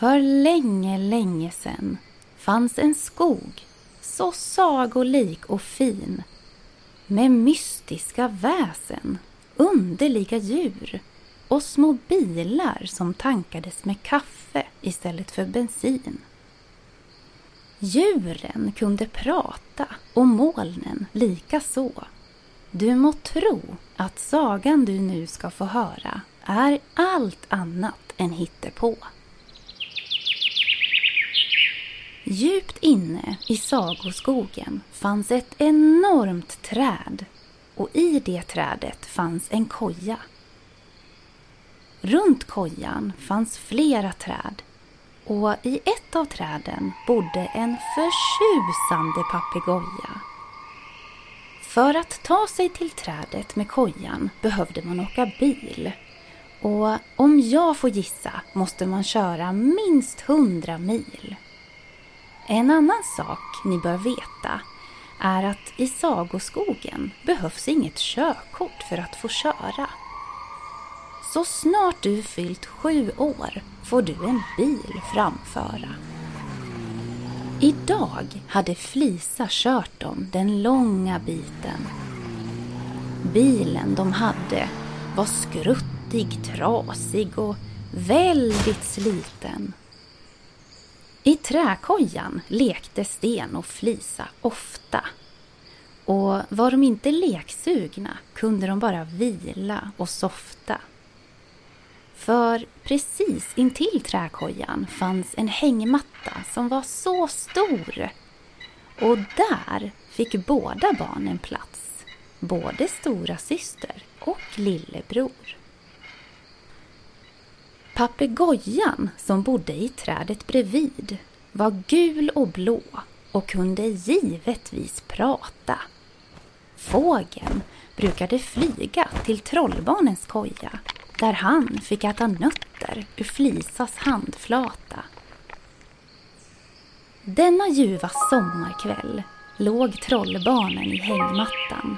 För länge, länge sedan fanns en skog så sagolik och fin med mystiska väsen, underliga djur och små bilar som tankades med kaffe istället för bensin. Djuren kunde prata och molnen lika så. Du må tro att sagan du nu ska få höra är allt annat än hittepå. Djupt inne i sagoskogen fanns ett enormt träd och i det trädet fanns en koja. Runt kojan fanns flera träd och i ett av träden bodde en förtjusande papegoja. För att ta sig till trädet med kojan behövde man åka bil. Och om jag får gissa måste man köra minst 100 mil. En annan sak ni bör veta är att i sagoskogen behövs inget körkort för att få köra. Så snart du fyllt sju år får du en bil framföra. Idag hade Flisa kört dem den långa biten. Bilen de hade var skruttig, trasig och väldigt sliten. I träkojan lekte Sten och Flisa ofta. Och var de inte leksugna kunde de bara vila och softa. För precis intill träkojan fanns en hängmatta som var så stor. Och där fick båda barnen plats. Både stora syster och lillebror. Papegojan som bodde i trädet bredvid var gul och blå och kunde givetvis prata. Fågeln brukade flyga till trollbarnens koja där han fick äta nötter ur Flisas handflata. Denna ljuva sommarkväll låg trollbarnen i hängmattan.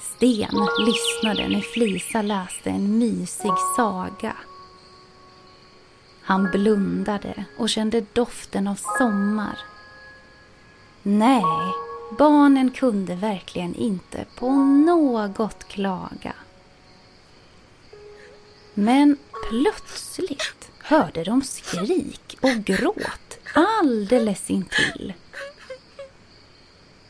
Sten lyssnade när Flisa läste en mysig saga. Han blundade och kände doften av sommar. Nej, barnen kunde verkligen inte på något klaga. Men plötsligt hörde de skrik och gråt alldeles intill.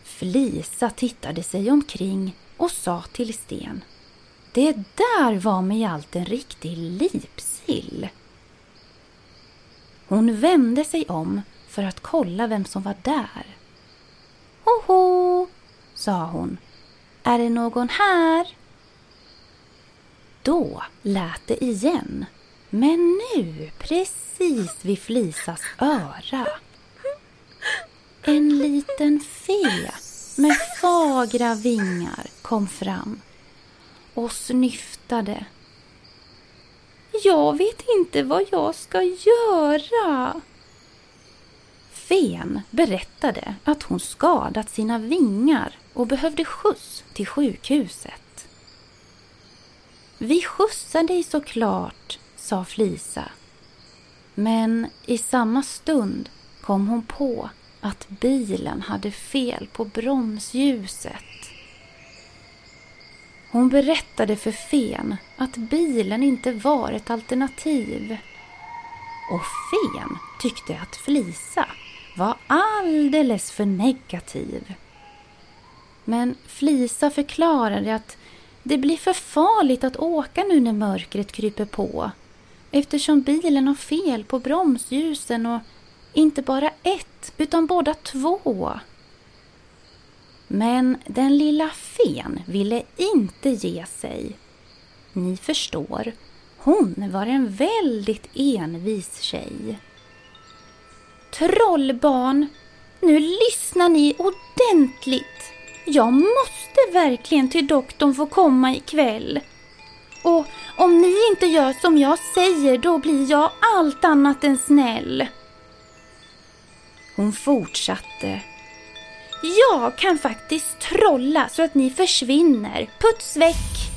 Flisa tittade sig omkring och sa till Sten. Det där var med allt en riktig lipsill. Hon vände sig om för att kolla vem som var där. Hoho, sa hon. Är det någon här? Då lät det igen. Men nu, precis vid Flisas öra. En liten fe med fagra vingar kom fram och snyftade. Jag vet inte vad jag ska göra. Fen berättade att hon skadat sina vingar och behövde skjuts till sjukhuset. Vi skjutsar dig såklart, sa Flisa. Men i samma stund kom hon på att bilen hade fel på bromsljuset. Hon berättade för Fen att bilen inte var ett alternativ. Och Fen tyckte att Flisa var alldeles för negativ. Men Flisa förklarade att det blir för farligt att åka nu när mörkret kryper på eftersom bilen har fel på bromsljusen och inte bara ett utan båda två. Men den lilla fen ville inte ge sig. Ni förstår, hon var en väldigt envis tjej. Trollbarn, nu lyssnar ni ordentligt. Jag måste verkligen till doktorn få komma ikväll. Och om ni inte gör som jag säger då blir jag allt annat än snäll. Hon fortsatte. Jag kan faktiskt trolla så att ni försvinner, puts väck.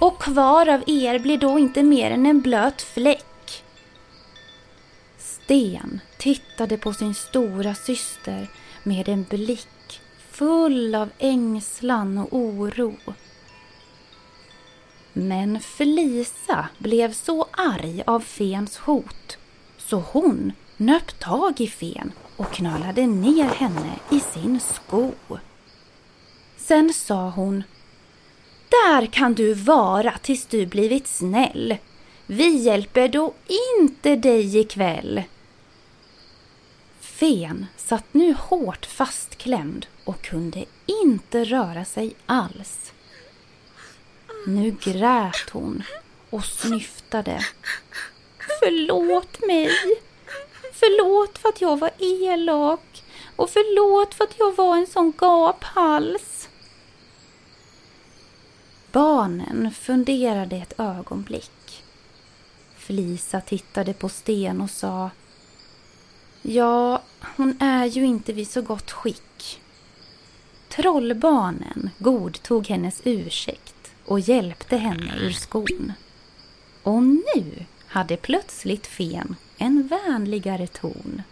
Och kvar av er blir då inte mer än en blöt fläck. Sten tittade på sin stora syster med en blick full av ängslan och oro. Men Felisa blev så arg av Fens hot så hon nöp tag i Fen och knölade ner henne i sin sko. Sen sa hon Där kan du vara tills du blivit snäll. Vi hjälper då inte dig ikväll. Fen satt nu hårt fastklämd och kunde inte röra sig alls. Nu grät hon och snyftade. Förlåt mig. Förlåt för att jag var elak och förlåt för att jag var en sån gaphals. Barnen funderade ett ögonblick. Flisa tittade på Sten och sa Ja, hon är ju inte vid så gott skick. Trollbarnen godtog hennes ursäkt och hjälpte henne ur skon. Och nu hade plötsligt Fen en vänligare ton.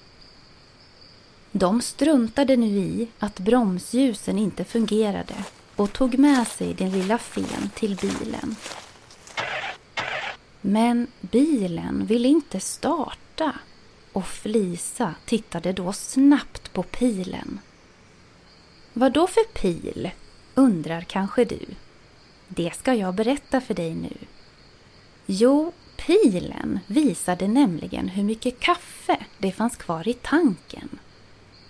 De struntade nu i att bromsljusen inte fungerade och tog med sig den lilla Fen till bilen. Men bilen ville inte starta och Flisa tittade då snabbt på pilen. Vad då för pil? undrar kanske du. Det ska jag berätta för dig nu. Jo, pilen visade nämligen hur mycket kaffe det fanns kvar i tanken.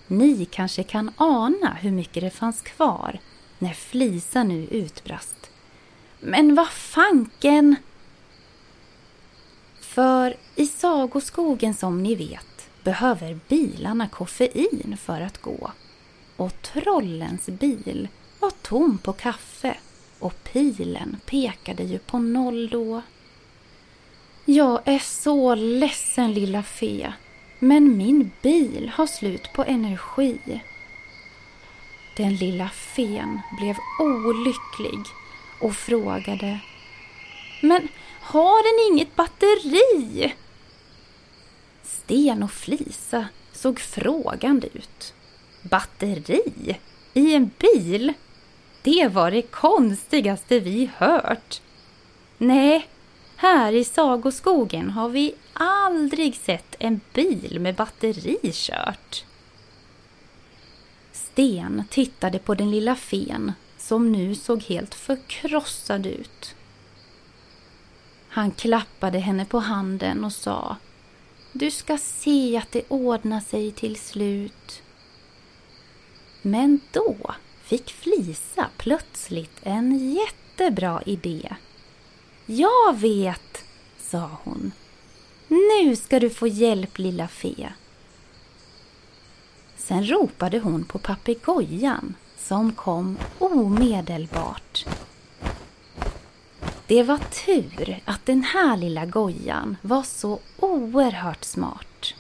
Ni kanske kan ana hur mycket det fanns kvar när Flisa nu utbrast. Men vad fanken! För i sagoskogen som ni vet behöver bilarna koffein för att gå. Och trollens bil var tom på kaffe och pilen pekade ju på noll då. Jag är så ledsen lilla fe, men min bil har slut på energi. Den lilla fen blev olycklig och frågade Men har den inget batteri? Sten och Flisa såg frågande ut. Batteri? I en bil? Det var det konstigaste vi hört. Nej, här i Sagoskogen har vi aldrig sett en bil med batteri kört. Sten tittade på den lilla fen som nu såg helt förkrossad ut. Han klappade henne på handen och sa Du ska se att det ordnar sig till slut. Men då fick Flisa plötsligt en jättebra idé. Jag vet, sa hon. Nu ska du få hjälp lilla fe. Sen ropade hon på papegojan som kom omedelbart. Det var tur att den här lilla gojan var så oerhört smart.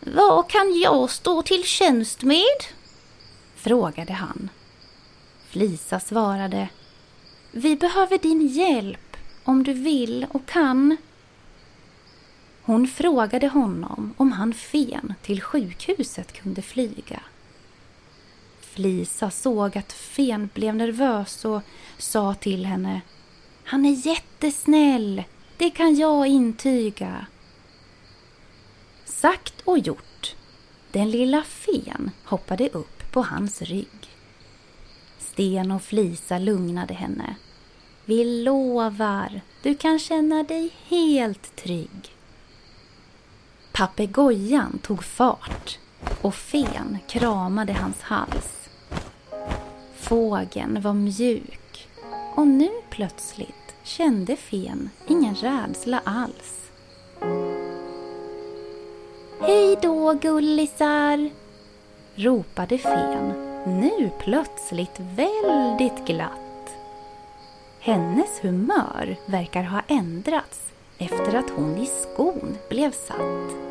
Vad kan jag stå till tjänst med? frågade han. Flisa svarade vi behöver din hjälp om du vill och kan. Hon frågade honom om han Fen till sjukhuset kunde flyga. Flisa såg att Fen blev nervös och sa till henne Han är jättesnäll, det kan jag intyga. Sagt och gjort. Den lilla Fen hoppade upp på hans rygg. Sten och Flisa lugnade henne. Vi lovar, du kan känna dig helt trygg. Papegojan tog fart och fen kramade hans hals. Fågeln var mjuk och nu plötsligt kände fen ingen rädsla alls. Hej då gullisar! ropade fen, nu plötsligt väldigt glatt. Hennes humör verkar ha ändrats efter att hon i skon blev satt.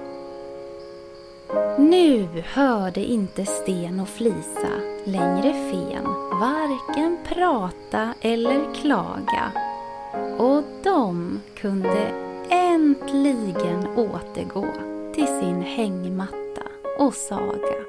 Nu hörde inte Sten och Flisa längre fen varken prata eller klaga och de kunde äntligen återgå till sin hängmatta och saga.